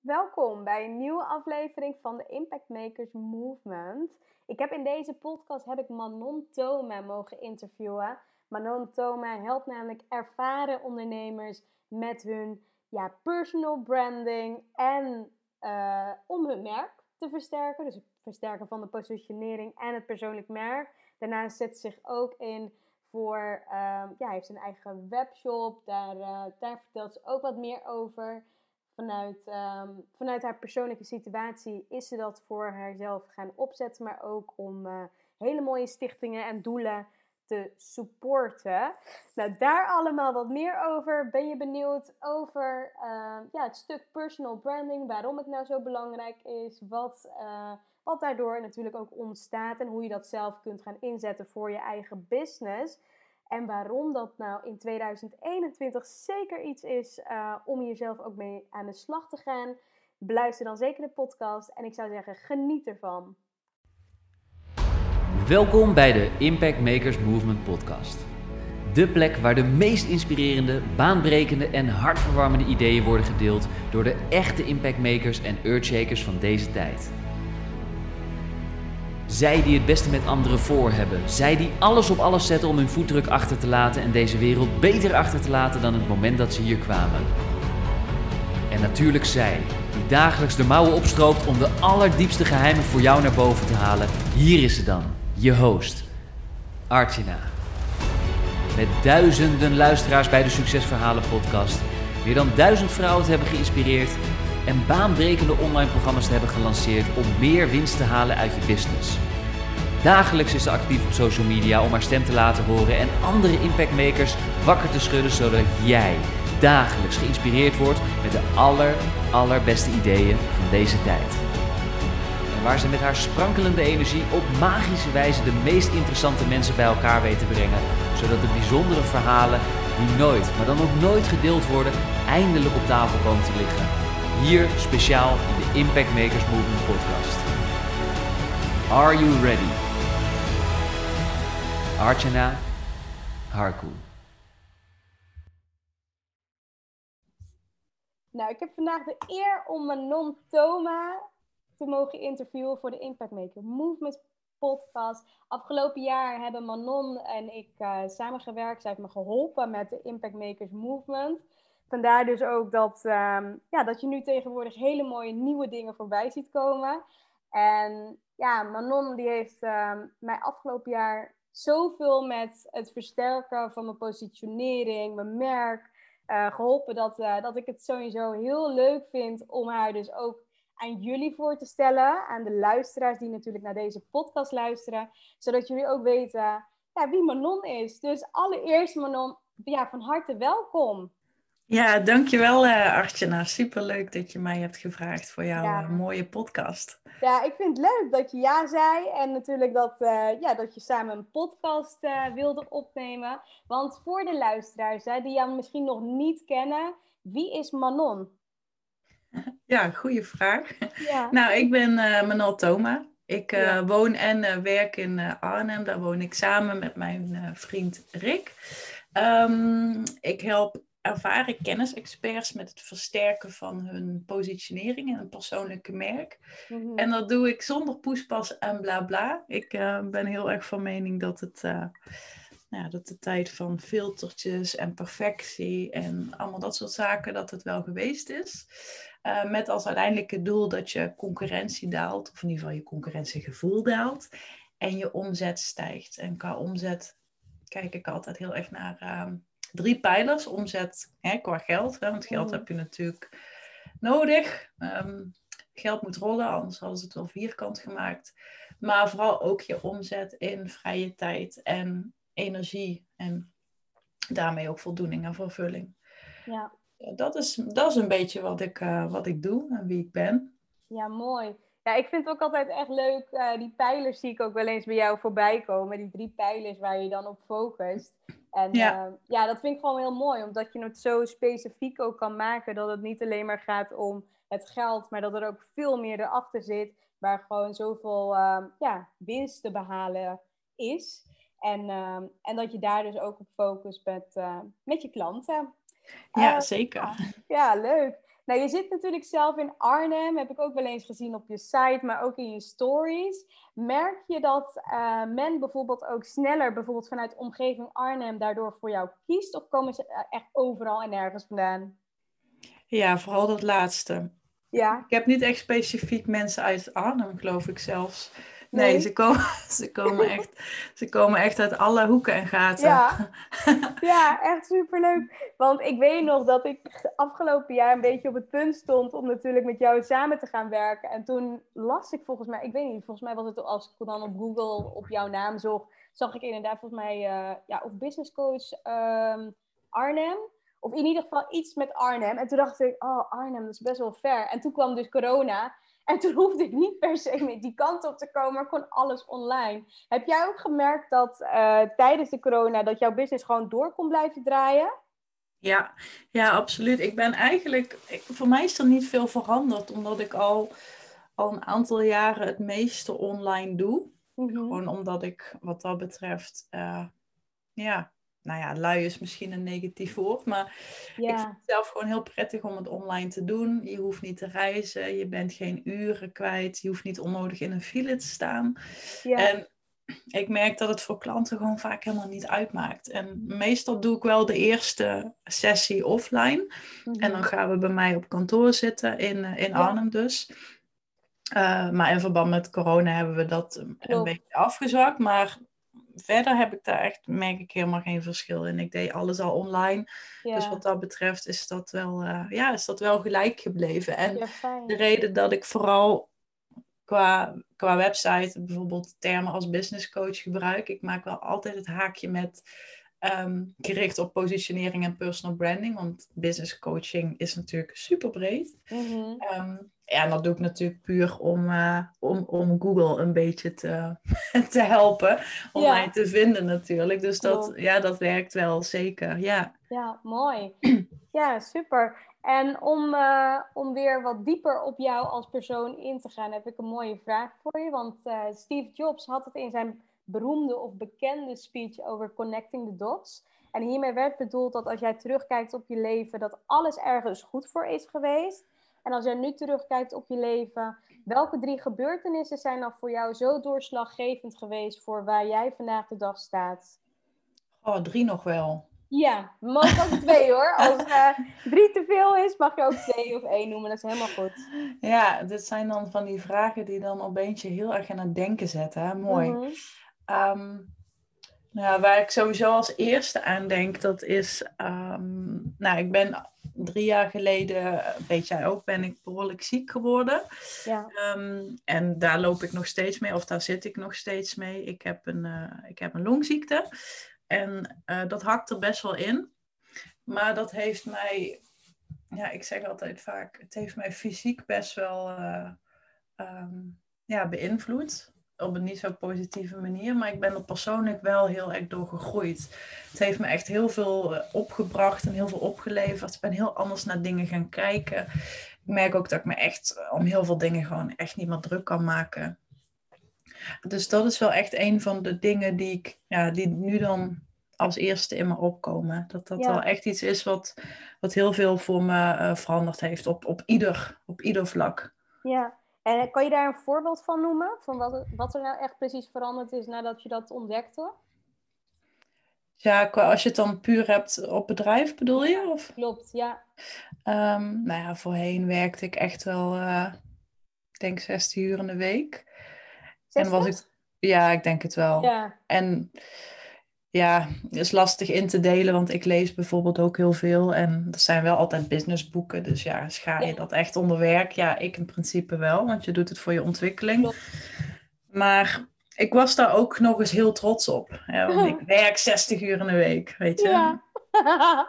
Welkom bij een nieuwe aflevering van de Impact Makers Movement. Ik heb in deze podcast heb ik Manon Thoma mogen interviewen. Manon Thoma helpt namelijk ervaren ondernemers met hun ja, personal branding en uh, om hun merk te versterken. Dus het versterken van de positionering en het persoonlijk merk. Daarnaast zet ze zich ook in voor, uh, ja, heeft een eigen webshop. Daar, uh, daar vertelt ze ook wat meer over vanuit, um, vanuit haar persoonlijke situatie is ze dat voor haarzelf gaan opzetten, maar ook om uh, hele mooie stichtingen en doelen te supporten. Nou, daar allemaal wat meer over. Ben je benieuwd over uh, ja, het stuk personal branding, waarom het nou zo belangrijk is, wat, uh, wat daardoor natuurlijk ook ontstaat en hoe je dat zelf kunt gaan inzetten voor je eigen business. En waarom dat nou in 2021 zeker iets is uh, om jezelf ook mee aan de slag te gaan. Beluister dan zeker de podcast en ik zou zeggen, geniet ervan. Welkom bij de Impact Makers Movement podcast. De plek waar de meest inspirerende, baanbrekende en hartverwarmende ideeën worden gedeeld door de echte impactmakers en earthshakers van deze tijd. Zij die het beste met anderen voor hebben. Zij die alles op alles zetten om hun voetdruk achter te laten en deze wereld beter achter te laten dan het moment dat ze hier kwamen. En natuurlijk zij, die dagelijks de mouwen opstroopt om de allerdiepste geheimen voor jou naar boven te halen. Hier is ze dan, je host, Archina. Met duizenden luisteraars bij de Succesverhalen podcast, meer dan duizend vrouwen te hebben geïnspireerd en baanbrekende online programma's te hebben gelanceerd om meer winst te halen uit je business. Dagelijks is ze actief op social media om haar stem te laten horen en andere impactmakers wakker te schudden zodat jij dagelijks geïnspireerd wordt met de aller, allerbeste ideeën van deze tijd. En waar ze met haar sprankelende energie op magische wijze de meest interessante mensen bij elkaar weet te brengen, zodat de bijzondere verhalen die nooit, maar dan ook nooit gedeeld worden, eindelijk op tafel komen te liggen. Hier speciaal in de Impact Makers Movement podcast. Are you ready? Archana Harku. Nou, ik heb vandaag de eer om Manon Thoma te mogen interviewen voor de Impact Maker Movement podcast. Afgelopen jaar hebben Manon en ik uh, samengewerkt. Zij heeft me geholpen met de Impact Makers Movement. Vandaar dus ook dat, um, ja, dat je nu tegenwoordig hele mooie nieuwe dingen voorbij ziet komen. En ja, Manon die heeft um, mij afgelopen jaar zoveel met het versterken van mijn positionering, mijn merk, uh, geholpen. Dat, uh, dat ik het sowieso heel leuk vind om haar dus ook aan jullie voor te stellen. Aan de luisteraars die natuurlijk naar deze podcast luisteren. Zodat jullie ook weten ja, wie Manon is. Dus allereerst Manon, ja, van harte welkom. Ja, dankjewel uh, Artjana. Superleuk dat je mij hebt gevraagd voor jouw ja. mooie podcast. Ja, ik vind het leuk dat je ja zei. En natuurlijk dat, uh, ja, dat je samen een podcast uh, wilde opnemen. Want voor de luisteraars hè, die jou misschien nog niet kennen, wie is Manon? Ja, goede vraag. Ja. Nou, ik ben Manon Thoma. Ik ja. woon en werk in Arnhem. Daar woon ik samen met mijn vriend Rick. Um, ik help ervaren kennisexperts met het versterken van hun positionering en een persoonlijke merk. Mm-hmm. En dat doe ik zonder poespas en bla bla. Ik uh, ben heel erg van mening dat het. Uh, nou ja, dat de tijd van filtertjes en perfectie en allemaal dat soort zaken, dat het wel geweest is. Uh, met als uiteindelijke doel dat je concurrentie daalt, of in ieder geval je concurrentiegevoel daalt, en je omzet stijgt. En qua omzet kijk ik altijd heel erg naar drie pijlers. Omzet hè, qua geld, hè, want geld mm. heb je natuurlijk nodig. Um, geld moet rollen, anders hadden ze het wel vierkant gemaakt. Maar vooral ook je omzet in vrije tijd en energie. En daarmee ook voldoening en vervulling. Ja. Dat, is, dat is een beetje wat ik, uh, wat ik doe en wie ik ben. Ja, mooi. Ja, ik vind het ook altijd echt leuk. Uh, die pijlers zie ik ook wel eens bij jou voorbij komen. Die drie pijlers waar je dan op focust. En ja. Uh, ja, dat vind ik gewoon heel mooi, omdat je het zo specifiek ook kan maken dat het niet alleen maar gaat om het geld, maar dat er ook veel meer erachter zit, waar gewoon zoveel uh, ja, winst te behalen is. En, uh, en dat je daar dus ook op focust met, uh, met je klanten. Ja, zeker. Ja, leuk. Nou, je zit natuurlijk zelf in Arnhem, heb ik ook wel eens gezien op je site, maar ook in je stories. Merk je dat uh, men bijvoorbeeld ook sneller, bijvoorbeeld vanuit omgeving Arnhem, daardoor voor jou kiest? Of komen ze eh, echt overal en nergens vandaan? Ja, vooral dat laatste. Ja. Ik heb niet echt specifiek mensen uit Arnhem, geloof ik zelfs. Nee, ze, komen, ze, komen echt, ze komen echt uit alle hoeken en gaten. Ja, ja echt superleuk. Want ik weet nog dat ik afgelopen jaar een beetje op het punt stond om natuurlijk met jou samen te gaan werken. En toen las ik volgens mij, ik weet niet, volgens mij was het als ik dan op Google op jouw naam zocht, zag ik inderdaad volgens mij, uh, ja, of business coach um, Arnhem. Of in ieder geval iets met Arnhem. En toen dacht ik, oh Arnhem, dat is best wel ver. En toen kwam dus corona. En toen hoefde ik niet per se meer die kant op te komen, maar kon alles online. Heb jij ook gemerkt dat uh, tijdens de corona dat jouw business gewoon door kon blijven draaien? Ja, ja, absoluut. Ik ben eigenlijk, ik, voor mij is er niet veel veranderd, omdat ik al, al een aantal jaren het meeste online doe. Mm -hmm. Gewoon omdat ik wat dat betreft, uh, ja, nou ja, lui is misschien een negatief woord, maar ik vind het zelf gewoon heel prettig om het online te doen. Je hoeft niet te reizen, je bent geen uren kwijt, je hoeft niet onnodig in een file te staan. Ja. En ik merk dat het voor klanten gewoon vaak helemaal niet uitmaakt. En meestal doe ik wel de eerste sessie offline. En dan mhm. gaan we bij mij op kantoor zitten, in, eh, in Arnhem dus. Uh, maar in verband met corona hebben we dat een beetje afgezwakt. Maar verder heb ik daar echt, merk ik helemaal geen verschil in. Ik deed alles al online. Dus wat dat betreft is dat wel, uh, ja, is dat wel gelijk gebleven. En de reden dat ik vooral qua, qua website bijvoorbeeld termen als business coach gebruik, ik maak wel altijd het haakje met um, gericht op positionering en personal branding. Want business coaching is natuurlijk super breed. Mm ja, en dat doe ik natuurlijk puur om, uh, om, om Google een beetje te, te helpen. Om mij te vinden natuurlijk. Dus dat, ja, dat werkt wel zeker. Ja, ja mooi. ja, super. En om, uh, om weer wat dieper op jou als persoon in te gaan, heb ik een mooie vraag voor je. Want uh, Steve Jobs had het in zijn beroemde of bekende speech over connecting the dots. En hiermee werd bedoeld dat als jij terugkijkt op je leven, dat alles ergens goed voor is geweest. En als jij nu terugkijkt op je leven, welke drie gebeurtenissen zijn dan voor jou zo doorslaggevend geweest voor waar jij vandaag de dag staat? Oh, drie nog wel. Ja, mag ook twee hoor. Als uh, drie te veel is, mag je ook twee of één noemen. Dat is helemaal goed. Ja, dit zijn dan van die vragen die dan opeens je heel erg aan het denken zetten. Hè? Mooi. Mm nou, waar ik sowieso als eerste aan denk, dat is... Um, nou, ik ben drie jaar geleden, weet jij ook, ben ik behoorlijk ziek geworden. Ja. Um, en daar loop ik nog steeds mee, of daar zit ik nog steeds mee. Ik heb een, uh, ik heb een longziekte. En uh, dat hakt er best wel in. Maar dat heeft mij, ja, ik zeg altijd vaak, het heeft mij fysiek best wel uh, um, ja, beïnvloed op een niet zo positieve manier. Maar ik ben er persoonlijk wel heel erg door gegroeid. Het heeft me echt heel veel eh, opgebracht en heel veel opgeleverd. Ik ben heel anders naar dingen gaan kijken. Ik merk ook dat ik me echt eh, om heel veel dingen gewoon echt niet meer druk kan maken. Dus dat is wel echt een van de dingen die ik, ja, die nu dan als eerste in me opkomen. Dat dat wel echt iets is wat, wat heel veel voor me uh, veranderd heeft op, op, ieder, op ieder vlak. Ja, en kan je daar een voorbeeld van noemen? Van wat, wat er nou echt precies veranderd is nadat je dat ontdekte? Ja, als je het dan puur hebt op bedrijf, bedoel je? Of? Klopt, ja. Um, nou ja, voorheen werkte ik echt wel, uh, ik denk 60 uur in de week. 60? En was ik, ja, ik denk het wel. Ja. En ja, is lastig in te delen, want ik lees bijvoorbeeld ook heel veel. En dat zijn wel altijd businessboeken. Dus ja, schaar je dat echt onder werk? Ja, ik in principe wel, want je doet het voor je ontwikkeling. Maar ik was daar ook nog eens heel trots op. want ik werk 60 uur in de week, weet je. Ja.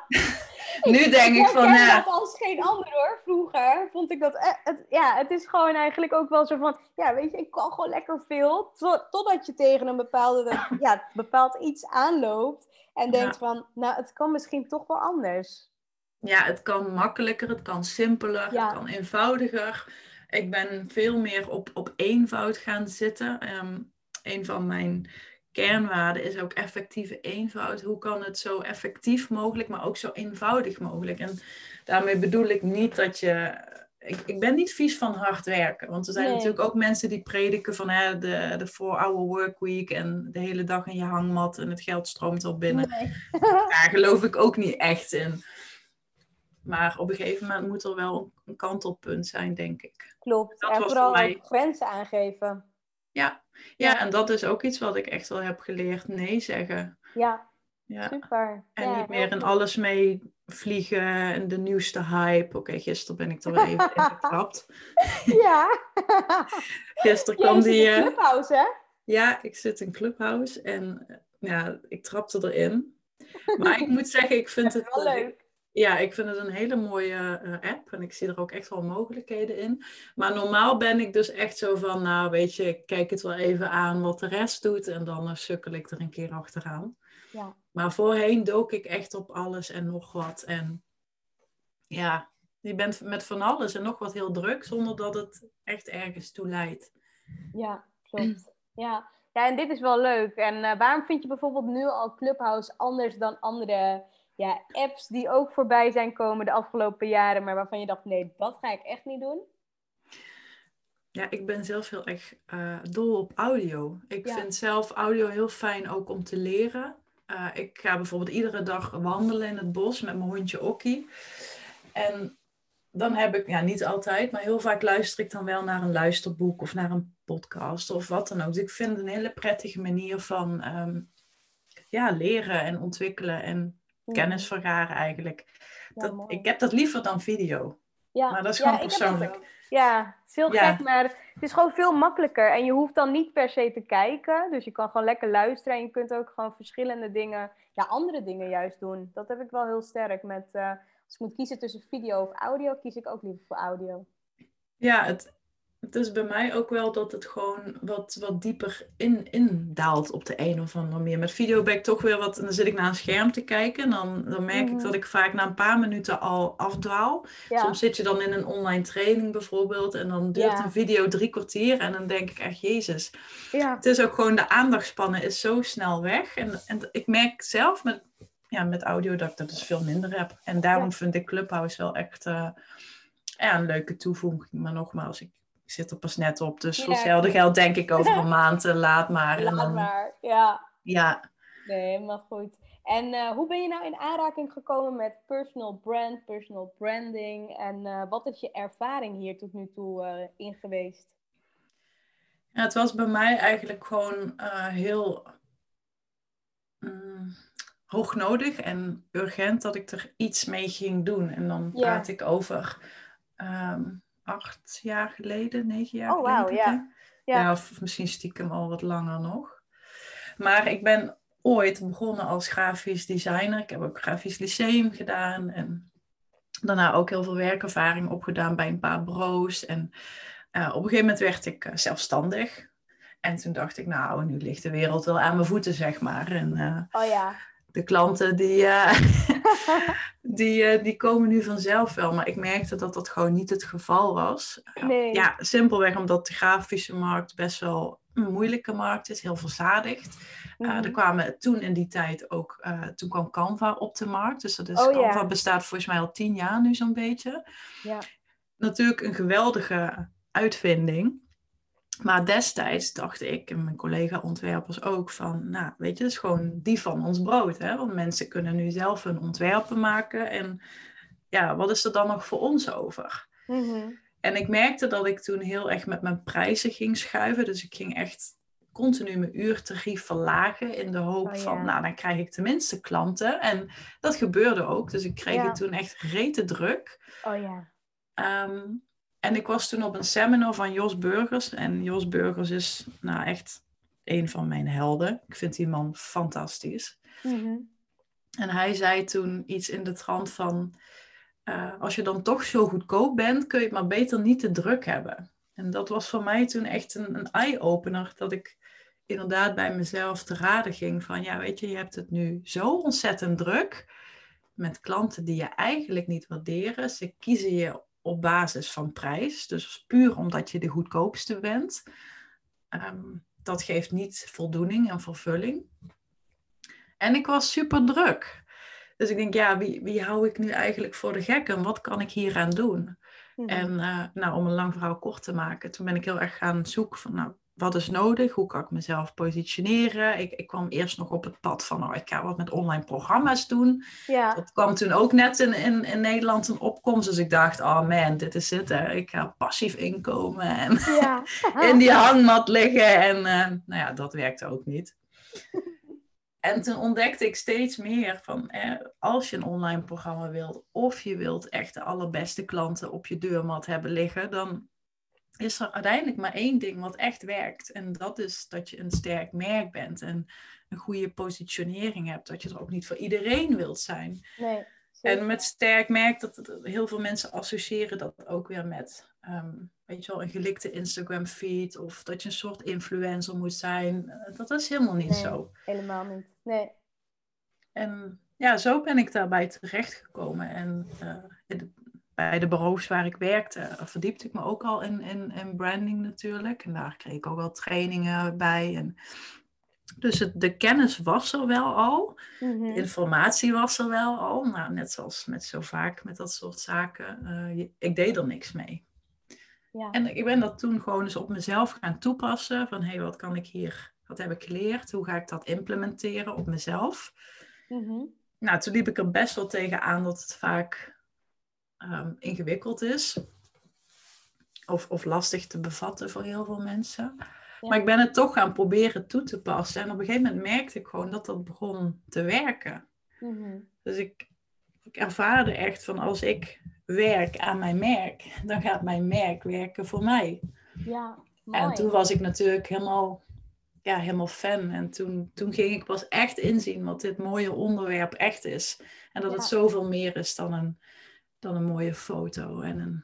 nu denk ik, van... Ja, dat als geen ander hoor. Vroeger vond ik dat... E- het, ja, het is gewoon eigenlijk ook wel zo van... Ja, weet je, ik kan gewoon lekker veel. Totdat je tegen een bepaalde, ja, bepaald iets aanloopt. En denkt van, nou, het kan misschien toch wel anders. Ja, het kan makkelijker, het kan simpeler, het kan eenvoudiger. Ik ben veel meer op, op eenvoud gaan zitten. Um, een van mijn kernwaarde is ook effectieve eenvoud. Hoe kan het zo effectief mogelijk, maar ook zo eenvoudig mogelijk? En daarmee bedoel ik niet dat je ik, ik ben niet vies van hard werken. Want er zijn natuurlijk ook mensen die prediken van hè, de, de 4-hour workweek en de hele dag in je hangmat en het geld stroomt al binnen. Nee. Daar geloof ik ook niet echt in. Maar op een gegeven moment moet er wel een kantelpunt zijn, denk ik. Klopt. Dat en vooral mij... grenzen aangeven. Ja. ja, en dat is ook iets wat ik echt wel heb geleerd. Nee zeggen. Ja, ja. super. En niet meer in alles mee vliegen en de nieuwste hype. Oké, gisteren ben ik er weer even in getrapt. Ja. gisteren kwam die... in Clubhouse, hè? Ja, ik zit in Clubhouse en ja, ik trapte erin. Maar ik moet zeggen, ik vind het... Wel leuk. Ja, ik vind het een hele mooie eh, app en ik zie er ook echt wel mogelijkheden in. Maar normaal ben ik dus echt zo van, nou weet je, ik kijk het wel even aan wat de rest doet en dan uh, sukkel ik er een keer achteraan. Ja. Maar voorheen dook ik echt op alles en nog wat. En ja, je bent met van alles en nog wat heel druk, zonder dat het echt ergens toe leidt. Ja, klopt. Ja, ja en dit is wel leuk. En uh, waarom vind je bijvoorbeeld nu al Clubhouse anders dan andere ja, apps die ook voorbij zijn komen de afgelopen jaren, maar waarvan je dacht, nee, dat ga ik echt niet doen? Ja, ik ben zelf heel erg uh, dol op audio. Ik vind zelf audio heel fijn ook om te leren. Uh, ik ga bijvoorbeeld iedere dag wandelen in het bos met mijn hondje Okkie. En dan heb ik, ja niet altijd, maar heel vaak luister ik dan wel naar een luisterboek of naar een podcast of wat dan ook. Dus ik vind het een hele prettige manier van um, ja, leren en ontwikkelen en. Kennis vergaren eigenlijk. dat, ik heb dat liever dan video. Ja. Maar dat is gewoon persoonlijk. Ja, het is heel gek, maar het is gewoon veel makkelijker. En je hoeft dan niet per se te kijken. Dus je kan gewoon lekker luisteren. En je kunt ook gewoon verschillende dingen, ja, andere dingen juist doen. Dat heb ik wel heel sterk met... Uh, als ik moet kiezen tussen video of audio, kies ik ook liever voor audio. Ja, het, het is bij mij ook wel dat het gewoon wat, wat dieper in, in daalt op de een of andere manier. Met video ben ik toch weer wat, dan zit ik naar een scherm te kijken. En dan, dan merk ik mhm. dat ik vaak na een paar minuten al afdwaal. Soms zit je dan in een online training bijvoorbeeld. En dan duurt een video drie kwartier. En dan denk ik echt, jezus. Ja. Het is ook gewoon, de aandachtspannen is zo snel weg. En, en ik merk zelf met, ja, met audio dat ik dat dus veel minder heb. En daarom vind ik Clubhouse wel echt uh, ja, een leuke toevoeging. Maar nogmaals, ik ik zit er pas net op. Dus voor hetzelfde geld denk ik over een maand, uh, laat maar. Laat dan, maar, ja. Ja. Nee, maar goed. En uh, hoe ben je nou in aanraking gekomen met personal brand, personal branding? En uh, wat is je ervaring hier tot nu toe in geweest? Ja, het was bij mij eigenlijk gewoon heel um, hoog nodig en urgent dat ik er iets mee ging doen. En dan praat ik over um, acht jaar geleden, negen jaar oh, geleden. ja. ja. ja. Of misschien stiekem al wat langer nog. Maar ik ben ooit begonnen als grafisch designer. Ik heb ook grafisch lyceum gedaan. En daarna ook heel veel werkervaring opgedaan bij een paar bureaus. En uh, op een gegeven moment werd ik uh, zelfstandig. En toen dacht ik, nou, nu ligt de wereld wel aan mijn voeten, zeg maar. En, uh, oh ja de klanten die, uh, die, uh, die komen nu vanzelf wel. Maar ik merkte dat dat gewoon niet het geval was. Nee. Ja, simpelweg omdat de grafische markt best wel een moeilijke markt is, heel verzadigd. Mm -hmm. er kwamen toen in die tijd ook, toen kwam Canva op de markt. Dus dat is, oh, Canva bestaat volgens mij al tien jaar nu zo'n beetje. Ja. Natuurlijk een geweldige uitvinding. Maar destijds dacht ik en mijn collega-ontwerpers ook van, nou weet je, dat is gewoon die van ons brood. Hè? Want mensen kunnen nu zelf hun ontwerpen maken. En ja, wat is er dan nog voor ons over? Mhm. En ik merkte dat ik toen heel erg met mijn prijzen ging schuiven. Dus ik ging echt continu mijn uurtarief verlagen in de hoop oh, van, nou dan krijg ik tenminste klanten. En dat gebeurde ook. Dus ik kreeg het toen echt rete druk. Oh ja. Ehm, en ik was toen op een seminar van Jos Burgers. En Jos Burgers is nou echt een van mijn helden. Ik vind die man fantastisch. Mhm. En hij zei toen iets in de trant van... Uh, als je dan toch zo goedkoop bent, kun je het maar beter niet te druk hebben. En dat was voor mij toen echt een, een eye-opener. Dat ik inderdaad bij mezelf te raden ging van... Ja, weet je, je hebt het nu zo ontzettend druk... met klanten die je eigenlijk niet waarderen. Ze kiezen je op basis van prijs. Dus puur omdat je de goedkoopste bent. Ehm, dat geeft niet voldoening en vervulling. En ik was super druk. Dus ik denk, ja, wie, wie hou ik nu eigenlijk voor de gek en wat kan ik hieraan doen? Mhm. En uh, nou, om een lang verhaal kort te maken, toen ben ik heel erg gaan zoeken van, nou, wat is nodig? Hoe kan ik mezelf positioneren? Ik, ik kwam eerst nog op het pad van, oh, ik ga wat met online programma's doen. Ja. Dat kwam toen ook net in, in, in Nederland een opkomst. Dus ik dacht, oh man, dit is het. Hè. Ik ga passief inkomen en ja. in die hangmat liggen. En uh, nou ja, dat werkte ook niet. En toen ontdekte ik steeds meer van, eh, als je een online programma wilt, of je wilt echt de allerbeste klanten op je deurmat hebben liggen, dan is er uiteindelijk maar één ding wat echt werkt. En dat is dat je een sterk merk bent en een goede positionering hebt. Dat je er ook niet voor iedereen wilt zijn. Nee, en met sterk merk, dat, heel veel mensen associëren dat ook weer met, ehm, weet je wel, een gelikte Instagram feed of dat je een soort influencer moet zijn. Eh, dat is helemaal niet zo. Helemaal niet. Nee. En ja, zo ben ik daarbij terechtgekomen. En uh, bij de bureaus waar ik werkte, verdiepte ik me ook al in, in, in branding natuurlijk. En daar kreeg ik ook al trainingen bij. En dus het, de kennis was er wel al. Mhm. De informatie was er wel al. Nou, net zoals met zo vaak met dat soort zaken. Uh, ik deed er niks mee. Ja. En ik ben dat toen gewoon eens op mezelf gaan toepassen. Van hé, hey, wat kan ik hier, wat heb ik geleerd? Hoe ga ik dat implementeren op mezelf? Mm Nou, toen liep ik er best wel tegen aan dat het vaak um, ingewikkeld is. Of, of lastig te bevatten voor heel veel mensen. Maar ik ben het toch gaan proberen toe te passen. En op een gegeven moment merkte ik gewoon dat dat begon te werken. Mhm. Dus ik, ik ervaarde echt van als ik werk aan mijn merk, dan gaat mijn merk werken voor mij. Ja, mooi. En toen was ik natuurlijk helemaal, ja, helemaal fan. En toen, toen ging ik pas echt inzien wat dit mooie onderwerp echt is. En dat het zoveel meer is dan een, dan een mooie foto en een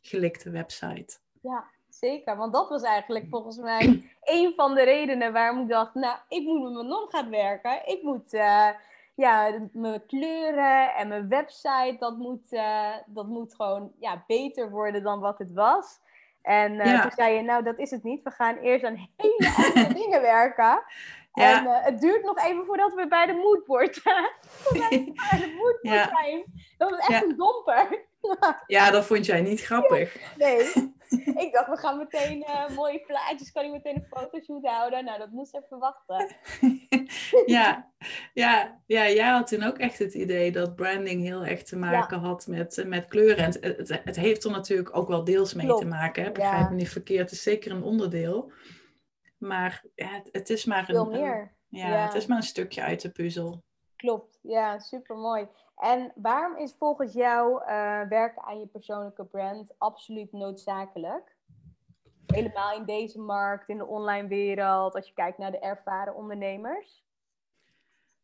gelikte website. Ja, zeker. Want dat was eigenlijk volgens mij een van de redenen waarom ik dacht, nou, ik moet met mijn non gaan werken. Ik moet, uh, ja, mijn kleuren en mijn website, dat moet, uh, dat moet gewoon ja, beter worden dan wat het was. En uh, toen zei je, nou, dat is het niet. We gaan eerst aan hele andere dingen werken. Ja. En het duurt nog even voordat we bij de moodboard, bij de moodboard zijn. Dat was echt een domper. ja, dat vond jij niet grappig. nee. ik dacht, we gaan meteen uh, mooie plaatjes, kan ik meteen een fotoshoot houden? Nou, dat moest even wachten. ja, ja, ja, jij had toen ook echt het idee dat branding heel erg te maken had met, eh, met kleuren. En het, het, heeft er natuurlijk ook wel deels mee te maken. Hè? Begrijp me niet verkeerd, het is zeker een onderdeel. Maar het, het is maar een, meer. ja, ja, het is maar een stukje uit de puzzel. Klopt, ja, super mooi. En waarom is volgens jou uh, werken aan je persoonlijke brand absoluut noodzakelijk? Helemaal in deze markt, in de online wereld, als je kijkt naar de ervaren ondernemers?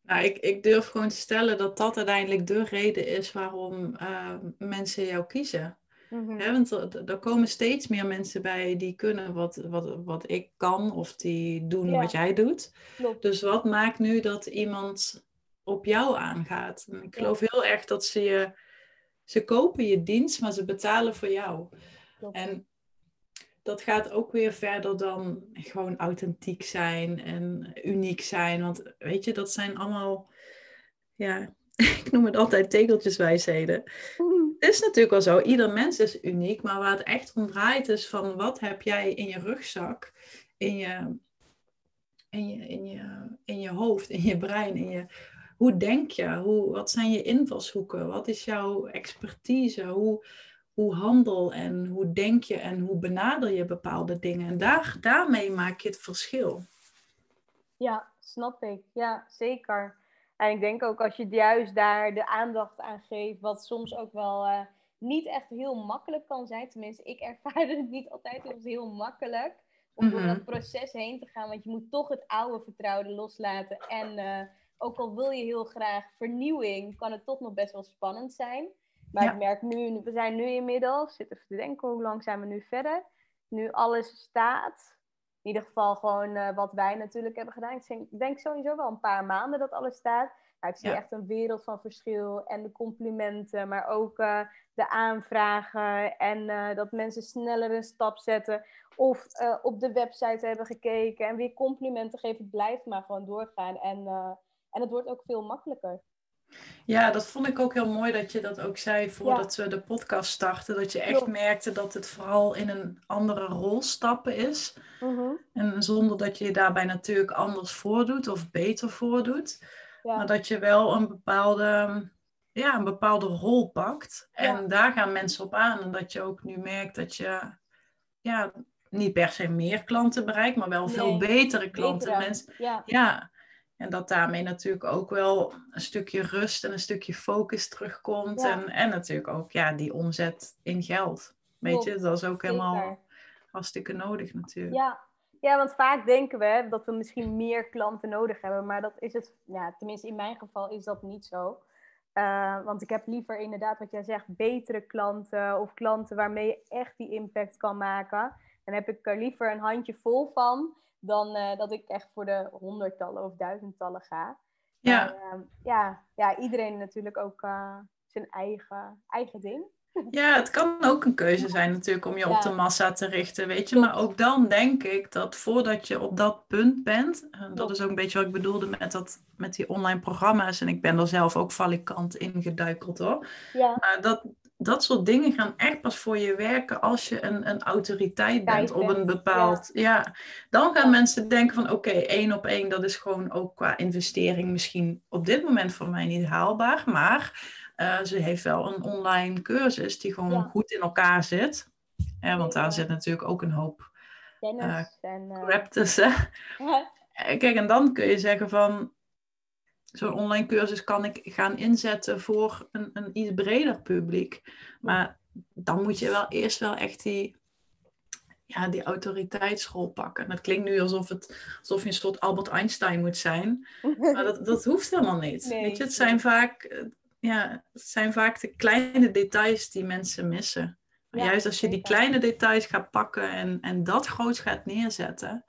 Nou, ik, ik durf gewoon te stellen dat dat uiteindelijk de reden is waarom uh, mensen jou kiezen. Mm want er, er, komen steeds meer mensen bij die kunnen wat, wat, wat ik kan of die doen wat jij doet. Klopt. Dus wat maakt nu dat iemand op jou aangaat. En ik geloof heel erg dat ze je, ze kopen je dienst, maar ze betalen voor jou. En dat gaat ook weer verder dan gewoon authentiek zijn en uniek zijn. Want weet je, dat zijn allemaal, ja, ik noem het altijd tegeltjeswijsheden. Het is natuurlijk wel zo, ieder mens is uniek, maar waar het echt om draait is van wat heb jij in je rugzak, in je, in je, in je, in je hoofd, in je brein, in je hoe denk je? Hoe, wat zijn je invalshoeken? Wat is jouw expertise? Hoe, hoe handel en hoe denk je en hoe benader je bepaalde dingen? En daar, daarmee maak je het verschil. Ja, snap ik. Ja, zeker. En ik denk ook als je juist daar de aandacht aan geeft, wat soms ook wel uh, niet echt heel makkelijk kan zijn. Tenminste, ik ervaar het niet altijd als heel makkelijk om door mhm. dat proces heen te gaan. Want je moet toch het oude vertrouwen loslaten en uh, ook al wil je heel graag vernieuwing, kan het toch nog best wel spannend zijn. Maar ik merk nu, we zijn nu inmiddels, zit even te denken hoe lang zijn we nu verder. Nu alles staat, in ieder geval gewoon uh, wat wij natuurlijk hebben gedaan. Ik denk sowieso wel een paar maanden dat alles staat. Nou, ik zie echt een wereld van verschil en de complimenten, maar ook uh, de aanvragen en uh, dat mensen sneller een stap zetten of op de website hebben gekeken en weer complimenten geven. Het blijft maar gewoon doorgaan en en het wordt ook veel makkelijker. Ja, dat vond ik ook heel mooi dat je dat ook zei voordat we de podcast starten. Dat je echt merkte dat het vooral in een andere rol stappen is. Mhm. En zonder dat je je daarbij natuurlijk anders voordoet of beter voordoet. Ja. Maar dat je wel een bepaalde, ja, een bepaalde rol pakt. En daar gaan mensen op aan. En dat je ook nu merkt dat je ja, niet per se meer klanten bereikt, maar wel veel betere klanten. Mensen, ja. En dat daarmee natuurlijk ook wel een stukje rust en een stukje focus terugkomt. En, en natuurlijk ook ja, die omzet in geld. Weet je, dat is ook helemaal hartstikke nodig natuurlijk. Ja. ja, want vaak denken we dat we misschien meer klanten nodig hebben. Maar dat is het, ja, tenminste in mijn geval is dat niet zo. Uh, want ik heb liever inderdaad wat jij zegt, betere klanten of klanten waarmee je echt die impact kan maken. Dan heb ik er liever een handje vol van dan uh, dat ik echt voor de honderdtallen of duizendtallen ga. Ja, uh, ja, ja, iedereen natuurlijk ook uh, zijn eigen, eigen ding. Ja, het kan ook een keuze zijn natuurlijk om je op de massa te richten, weet je. Maar ook dan denk ik dat voordat je op dat punt bent, dat is ook een beetje wat ik bedoelde met, dat, met die online programma's. En ik ben er zelf ook valikant in geduikeld hoor. Ja. Maar dat, dat soort dingen gaan echt pas voor je werken als je een, een autoriteit bent op een bepaald. Ja. Dan gaan mensen denken van oké, één op één, dat is gewoon ook qua investering misschien op dit moment voor mij niet haalbaar. Maar uh, ze heeft wel een online cursus die gewoon goed in elkaar zit. Ja, want daar zit natuurlijk ook een hoop uh, en, uh... crap tussen. Kijk, en dan kun je zeggen van zo'n online cursus kan ik gaan inzetten voor een, een iets breder publiek. Maar dan moet je wel eerst wel echt die, ja, die autoriteitsrol pakken. Dat klinkt nu alsof, het, alsof je een soort Albert Einstein moet zijn. Maar dat, dat hoeft helemaal niet. Weet je, het zijn vaak ja, het zijn vaak de kleine details die mensen missen. juist als je die kleine details gaat pakken en, en dat groot gaat neerzetten,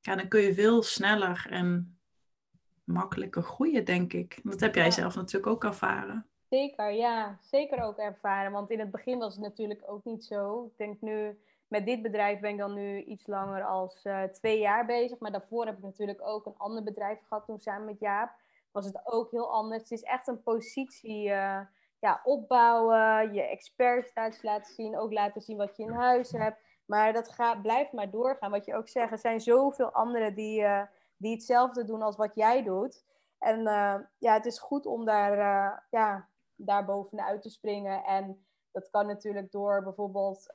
ja, dan kun je veel sneller en makkelijker groeien, denk ik. Dat heb jij zelf natuurlijk ook ervaren. Zeker, ja. Zeker ook ervaren. Want in het begin was het natuurlijk ook niet zo. Ik denk nu, met dit bedrijf ben ik dan nu iets langer als uh, twee jaar bezig. Maar daarvoor heb ik natuurlijk ook een ander bedrijf gehad toen samen met Jaap was het ook heel anders. Het is echt een positie uh, ja, opbouwen, je expertstatus laten zien, ook laten zien wat je in huis hebt. Maar dat gaat, blijft maar doorgaan. Wat je ook zegt, er zijn zoveel anderen die, uh, die hetzelfde doen als wat jij doet. En uh, ja, het is goed om daar, ja, daar bovenuit te springen. En dat kan natuurlijk door bijvoorbeeld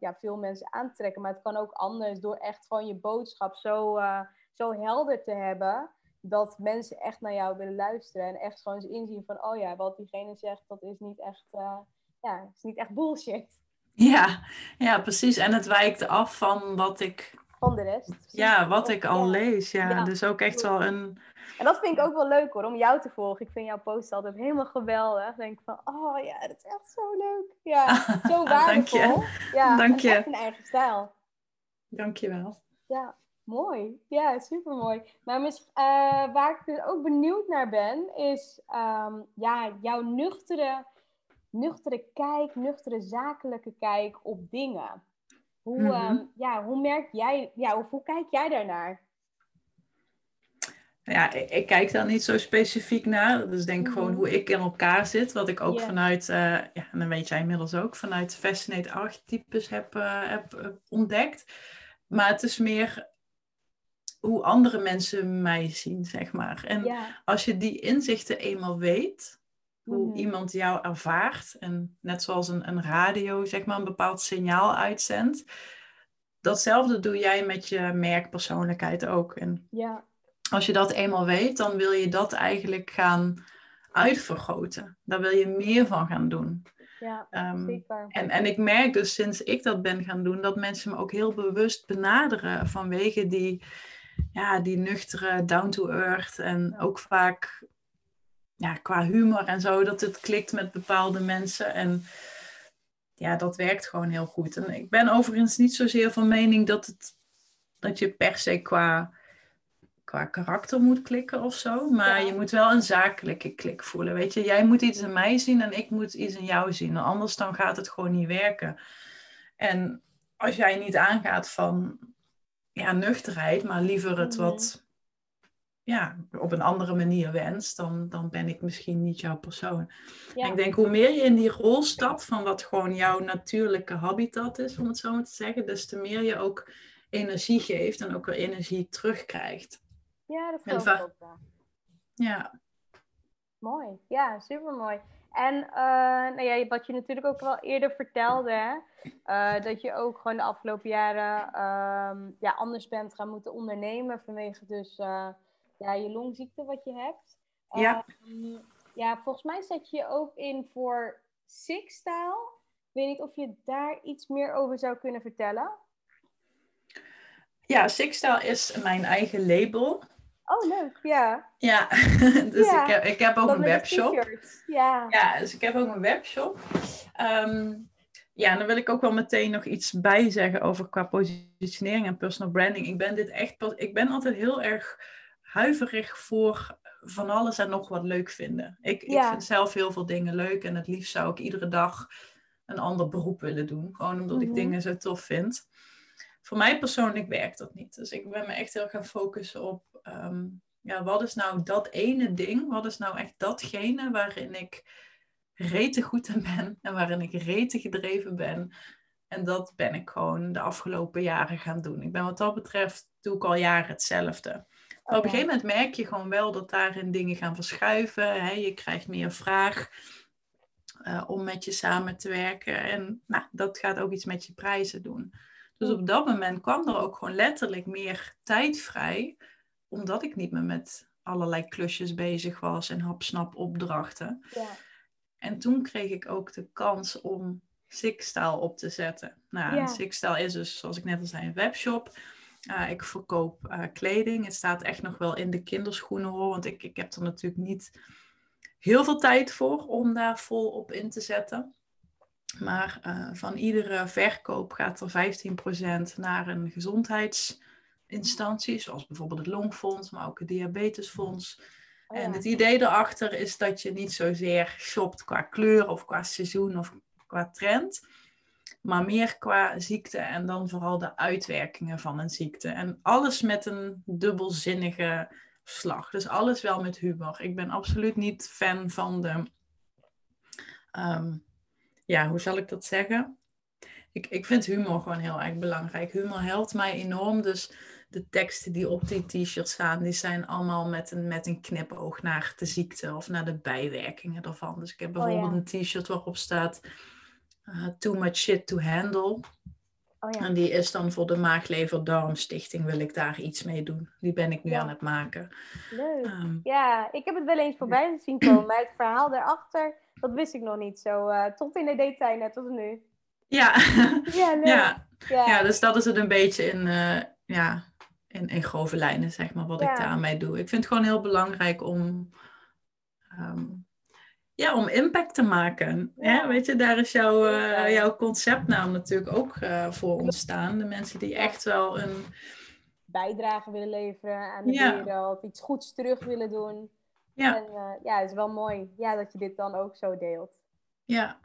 ja, veel mensen aantrekken. Maar het kan ook anders door echt gewoon je boodschap zo, zo helder te hebben dat mensen echt naar jou willen luisteren en echt gewoon eens inzien van, oh ja, wat diegene zegt, dat is niet echt, uh, ja, is niet echt bullshit. Ja, ja, precies. En het wijkt af van wat ik. Van de rest. Ja, wat ik al lees. Ja. dus ook echt wel een. En dat vind ik ook wel leuk hoor, om jou te volgen. Ik vind jouw post altijd helemaal geweldig. Ik denk van, oh ja, dat is echt zo leuk. Ja, zo waardevol. Dank je. Ja, Dank je. Echt een eigen stijl. Dank je wel. Ja. Mooi, ja, super mooi. Maar mis, uh, waar ik dus ook benieuwd naar ben, is um, ja, jouw nuchtere, nuchtere kijk, nuchtere zakelijke kijk op dingen. Hoe, mm -hmm. ja, hoe merk jij, ja, hoe kijk jij daarnaar? Ja, ik, ik, kijk daar niet zo specifiek naar. Is denk ik gewoon mhm. hoe ik in elkaar zit. Wat ik ook vanuit, uh, ja, en dan weet jij inmiddels ook, vanuit Fascinate archetypes heb, uh, heb ontdekt. Maar het is meer hoe andere mensen mij zien, zeg maar. En als je die inzichten eenmaal weet, hoe mhm. iemand jou ervaart, en net zoals een, een radio, zeg maar, een bepaald signaal uitzendt, datzelfde doe jij met je merkpersoonlijkheid ook. En ja. als je dat eenmaal weet, dan wil je dat eigenlijk gaan uitvergroten. Daar wil je meer van gaan doen. Ja, um, zeker. En, en ik merk dus sinds ik dat ben gaan doen, dat mensen me ook heel bewust benaderen vanwege die, ja, die nuchtere, down to earth en ook vaak ja, qua humor en zo, dat het klikt met bepaalde mensen. En ja, dat werkt gewoon heel goed. En ik ben overigens niet zozeer van mening dat, het, dat je per se qua, qua karakter moet klikken of zo. Maar je moet wel een zakelijke klik voelen. Weet je, jij moet iets in mij zien en ik moet iets in jou zien. Anders dan gaat het gewoon niet werken. En als jij niet aangaat van ja, nuchterheid, maar liever het mhm. wat ja, op een andere manier wenst, dan, dan ben ik misschien niet jouw persoon. ik denk, hoe meer je in die rol stapt van wat gewoon jouw natuurlijke habitat is, om het zo maar te zeggen, des te meer je ook energie geeft en ook weer energie terugkrijgt. Ja, dat geloof ik ook. Ja. Mooi. Ja, super mooi. En uh, nou ja, wat je natuurlijk ook wel eerder vertelde, uh, dat je ook gewoon de afgelopen jaren uh, ja, anders bent gaan moeten ondernemen vanwege dus uh, ja, je longziekte wat je hebt. Ja. Ehm, ja, volgens mij zet je je ook in voor Six-style. Ik weet niet of je daar iets meer over zou kunnen vertellen. Ja, Six-style is mijn eigen label. Oh, leuk, ja. Ja, dus Ik, heb, ik heb ook een webshop. Ja. ja, dus ik heb ook een webshop. Um, ja, en dan wil ik ook wel meteen nog iets bij zeggen over qua positionering en personal branding. Ik ben dit echt pas, ik ben altijd heel erg huiverig voor van alles en nog wat leuk vinden. Ik, ik vind zelf heel veel dingen leuk en het liefst zou ik iedere dag een ander beroep willen doen. Gewoon omdat ik mhm. dingen zo tof vind. Voor mij persoonlijk werkt dat niet. Dus ik ben me echt heel gaan focussen op Ehm, ja, wat is nou dat ene ding? Wat is nou echt datgene waarin ik rete goed in ben en waarin ik rete gedreven ben? En dat ben ik gewoon de afgelopen jaren gaan doen. Ik ben wat dat betreft, doe ik al jaren hetzelfde. Op een gegeven moment merk je gewoon wel dat daarin dingen gaan verschuiven. Hè? Je krijgt meer vraag uh, om met je samen te werken. En nou, dat gaat ook iets met je prijzen doen. Dus op dat moment kwam er ook gewoon letterlijk meer tijd vrij omdat ik niet meer met allerlei klusjes bezig was en hapsnap opdrachten. Ja. En toen kreeg ik ook de kans om Sixstyle op te zetten. Nou, ja. Is dus, zoals ik net al zei, een webshop. Uh, ik verkoop uh, kleding. Het staat echt nog wel in de kinderschoenen hoor, want ik, ik heb er natuurlijk niet heel veel tijd voor om daar vol op in te zetten. Maar uh, van iedere verkoop gaat er 15% naar een gezondheids instanties, zoals bijvoorbeeld het Longfonds, maar ook het Diabetesfonds. Oh en het idee erachter is dat je niet zozeer shopt qua kleur of qua seizoen of qua trend, maar meer qua ziekte en dan vooral de uitwerkingen van een ziekte. En alles met een dubbelzinnige slag. Dus alles wel met humor. Ik ben absoluut niet fan van de. Um, ja, hoe zal ik dat zeggen? Ik, ik vind humor gewoon heel erg belangrijk. Humor helpt mij enorm. Dus de teksten die op die t-shirts staan, die zijn allemaal met een, met een knipoog naar de ziekte of naar de bijwerkingen ervan. Dus ik heb oh, bijvoorbeeld een t-shirt waarop staat uh, Too much shit to handle. Oh, ja. En die is dan voor de Maaglever-Darmstichting wil ik daar iets mee doen. Die ben ik nu aan het maken. Leuk. Ehm, ja, ik heb het wel eens voorbij zien komen. Maar het verhaal daarachter, dat wist ik nog niet zo. Uh, tot in de detail, net als nu. Ja. Ja, ja. ja. dus dat is het een beetje in, uh, ja, in, in grove lijnen, zeg maar, wat ik daarmee doe. Ik vind het gewoon heel belangrijk om, ehm, ja, om impact te maken. Ja. Weet je, daar is jouw, uh, jouw conceptnaam natuurlijk ook uh, voor ontstaan. De mensen die echt wel een bijdrage willen leveren aan de wereld, iets goeds terug willen doen. Ja. En uh, ja, het is wel mooi ja, dat je dit dan ook zo deelt. Ja.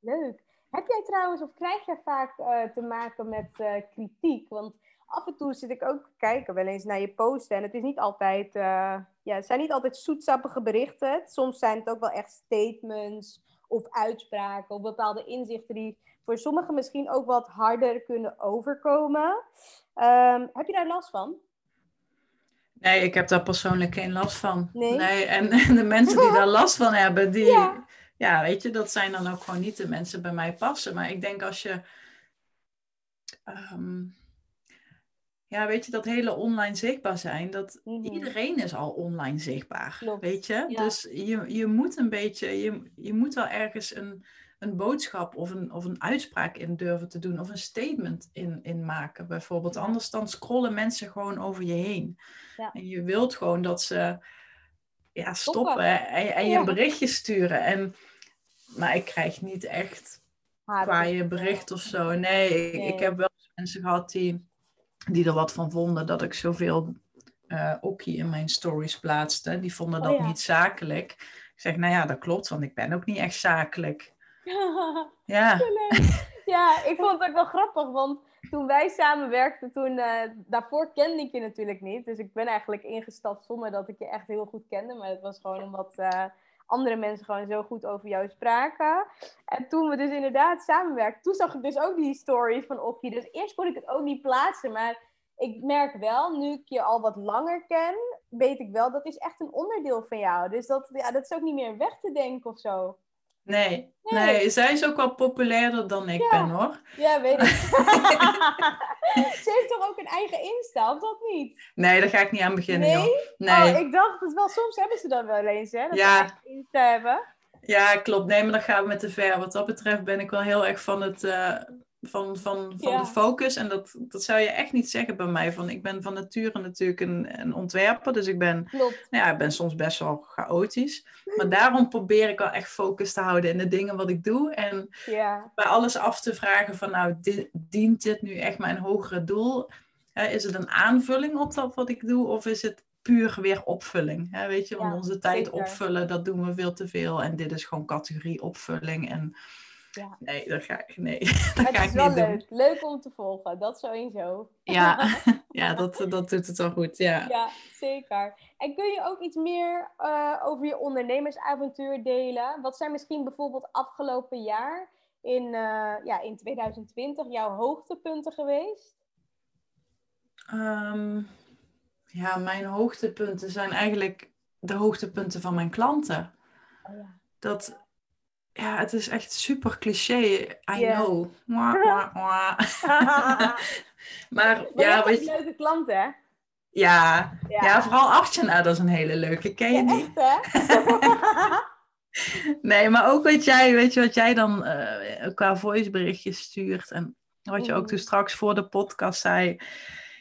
Leuk. Heb jij trouwens, of krijg jij vaak te maken met kritiek? Want af en toe zit ik ook te kijken wel eens naar je posten. En het is niet altijd, uh, ja, het zijn niet altijd zoetsappige berichten. Soms zijn het ook wel echt statements of uitspraken of bepaalde inzichten die voor sommigen misschien ook wat harder kunnen overkomen. Um, heb je daar last van? Nee, ik heb daar persoonlijk geen last van. Nee. nee en, en, de mensen die daar last van hebben, die, ja. ja, weet je, dat zijn dan ook gewoon niet de mensen bij mij passen. Maar ik denk als je. Um, ja, weet je, dat hele online zichtbaar zijn, dat mhm. iedereen is al online zichtbaar. Klopt. Weet je? Dus je, je moet een beetje, je, je moet wel ergens een, een boodschap of een, of een uitspraak in durven te doen, of een statement in, in maken, bijvoorbeeld. Anders dan scrollen mensen gewoon over je heen. Ja. En je wilt gewoon dat ze ja, stoppen en, en je een berichtje sturen. En, maar ik krijg niet echt qua je bericht of zo. Nee, nee. ik heb wel mensen gehad die die er wat van vonden dat ik zoveel uh, okkie in mijn stories plaatste. Die vonden oh dat niet zakelijk. Ik zeg, nou ja, dat klopt, want ik ben ook niet echt zakelijk. ja. ja, ik vond het ook wel grappig, want toen wij samenwerkten, toen, uh, daarvoor kende ik je natuurlijk niet. Dus ik ben eigenlijk ingestapt zonder dat ik je echt heel goed kende. Maar het was gewoon omdat uh, andere mensen gewoon zo goed over jou spraken. En toen we dus inderdaad samenwerkten, toen zag ik dus ook die stories van Okkie. Dus eerst kon ik het ook niet plaatsen, maar ik merk wel, nu ik je al wat langer ken, weet ik wel, dat is echt een onderdeel van jou. Dus dat, ja, dat is ook niet meer weg te denken of zo. Nee, nee, zij is ook wel populairder dan ik ben hoor. Ja, weet ik. Ze heeft toch ook een eigen Insta, of dat niet? Nee, daar ga ik niet aan beginnen. Nee? Nee. Oh, ik dacht het wel, soms hebben ze dat wel eens, hè? Dat ja. ze Insta hebben. Ja, klopt. Nee, maar dan gaan we met te ver. Wat dat betreft ben ik wel heel erg van het. Uh, van, van, van de focus. En dat, dat zou je echt niet zeggen bij mij. Van, ik ben van nature natuurlijk een, een ontwerper. Dus ik ben, ja, ik ben soms best wel chaotisch. Maar daarom probeer ik wel echt focus te houden in de dingen wat ik doe. En ja. bij alles af te vragen van nou, dient dit nu echt mijn hogere doel? is het een aanvulling op dat wat ik doe? Of is het puur weer opvulling? weet je, want onze tijd opvullen, dat doen we veel te veel. En dit is gewoon categorie opvulling. En ja. Nee, dat ga ik, nee, dat ga is wel leuk. Leuk om te volgen, dat sowieso. Ja, ja dat, dat doet het wel goed, ja. Ja, zeker. En kun je ook iets meer uh, over je ondernemersavontuur delen? Wat zijn misschien bijvoorbeeld afgelopen jaar in, uh, ja, in 2020 jouw hoogtepunten geweest? Um, ja, mijn hoogtepunten zijn eigenlijk de hoogtepunten van mijn klanten. Oh ja. Dat, ja, het is echt super cliché. I know. maar ja, weet je. leuke klant, hè? Ja, ja. vooral Artjana, dat is een hele leuke. Ken je die? nee, maar ook wat jij, weet je, wat jij dan uh, qua voiceberichtjes stuurt. En wat je ook toen straks voor de podcast zei.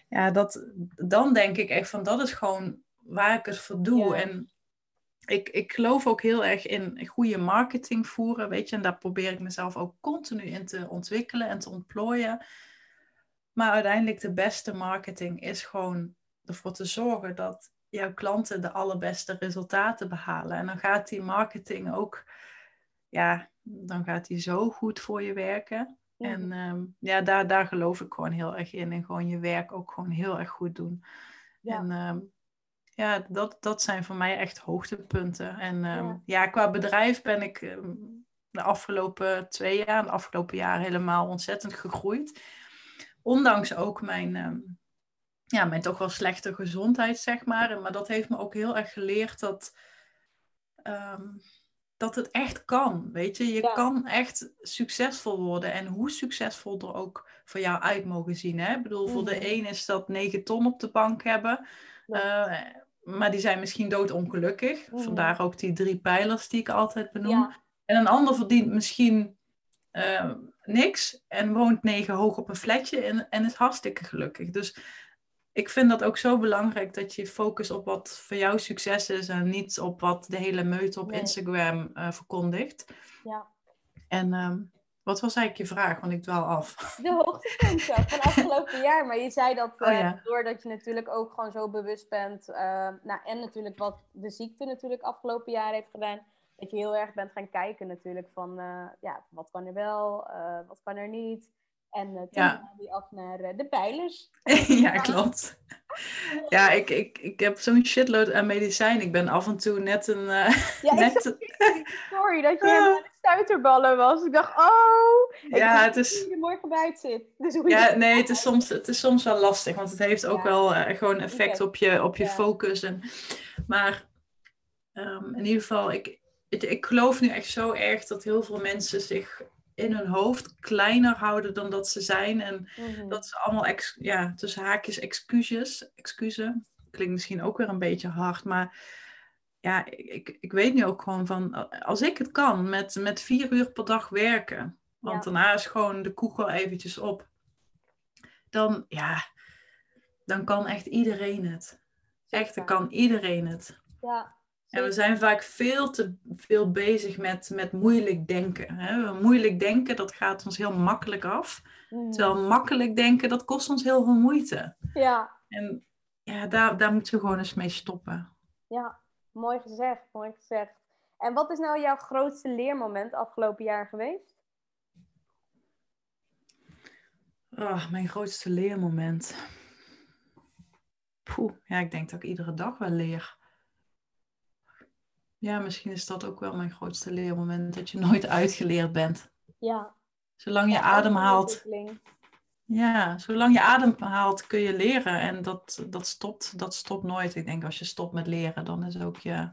Ja, dat, dan denk ik echt van, dat is gewoon waar ik het voor doe. En ik, ik geloof ook heel erg in goede marketing voeren, weet je. En daar probeer ik mezelf ook continu in te ontwikkelen en te ontplooien. Maar uiteindelijk de beste marketing is gewoon ervoor te zorgen dat jouw klanten de allerbeste resultaten behalen. En dan gaat die marketing ook, ja, dan gaat die zo goed voor je werken. En ehm, ja, daar, daar geloof ik gewoon heel erg in. En gewoon je werk ook gewoon heel erg goed doen. Ja. En ehm, ja, dat, dat zijn voor mij echt hoogtepunten. En ja. Ehm, ja. qua bedrijf ben ik ehm, de afgelopen twee jaar, de afgelopen jaar helemaal ontzettend gegroeid. Ondanks ook mijn, ehm, ja, mijn toch wel slechte gezondheid, zeg maar. Maar dat heeft me ook heel erg geleerd dat, dat het echt kan. Weet je, je kan echt succesvol worden. En hoe succesvol er ook voor jou uit mogen zien. Hè? Ik bedoel, voor de mhm. een is dat 9 ton op de bank hebben. Ja. Uh, maar die zijn misschien doodongelukkig. Mm. Vandaar ook die drie pijlers die ik altijd benoem. En een ander verdient misschien uh, niks en woont negen hoog op een flatje en, en is hartstikke gelukkig. Dus ik vind dat ook zo belangrijk dat je focust op wat voor jou succes is en niet op wat de hele meute op Instagram uh, verkondigt. Ja. En um, wat was eigenlijk je vraag? Want ik dwaal af. De hoogtepunten van afgelopen jaar. Maar je zei dat oh, uh, doordat je natuurlijk ook gewoon zo bewust bent. Uh, nou, en natuurlijk wat de ziekte natuurlijk afgelopen jaar heeft gedaan. Dat je heel erg bent gaan kijken natuurlijk van uh, ja, wat kan er wel, wat kan er niet. En uh, toen ja. die af naar de pijlers. ja, klopt. Ja, ik, ik, ik heb zo'n shitload aan medicijn. Ik ben af en toe net een... ja, net... sorry dat je helemaal stuiterballen was. Ik dacht, oh, ik ja, het is... je morgen buiten zit. Dus ja, nee, het is, soms, het is soms wel lastig, want het heeft ook wel uh, gewoon effect op je, op je focus. En, maar um, in ieder geval, ik, ik, ik geloof nu echt zo erg dat heel veel mensen zich in hun hoofd kleiner houden dan dat ze zijn. En mm-hmm. dat ze allemaal, ex, ja, tussen haakjes, excuses, excuses. Klinkt misschien ook weer een beetje hard, maar ja, ik, ik weet nu ook gewoon van, als ik het kan met, met vier uur per dag werken, want daarna is gewoon de koegel eventjes op, dan ja, dan kan echt iedereen het. Echt, dan kan iedereen het. Ja. En we zijn vaak veel te veel bezig met, met moeilijk denken. Hè? Moeilijk denken, dat gaat ons heel makkelijk af. Mm. Terwijl makkelijk denken, dat kost ons heel veel moeite. Ja. En ja, daar, daar moeten we gewoon eens mee stoppen. Ja, Mooi gezegd, mooi gezegd. En wat is nou jouw grootste leermoment afgelopen jaar geweest? Oh, mijn grootste leermoment. Poeh, ja, ik denk dat ik iedere dag wel leer. Ja, misschien is dat ook wel mijn grootste leermoment, dat je nooit uitgeleerd bent. Ja. Zolang je adem haalt. Ja, zolang je adem haalt kun je leren en dat, dat, stopt, dat stopt nooit. Ik denk als je stopt met leren, dan is ook je,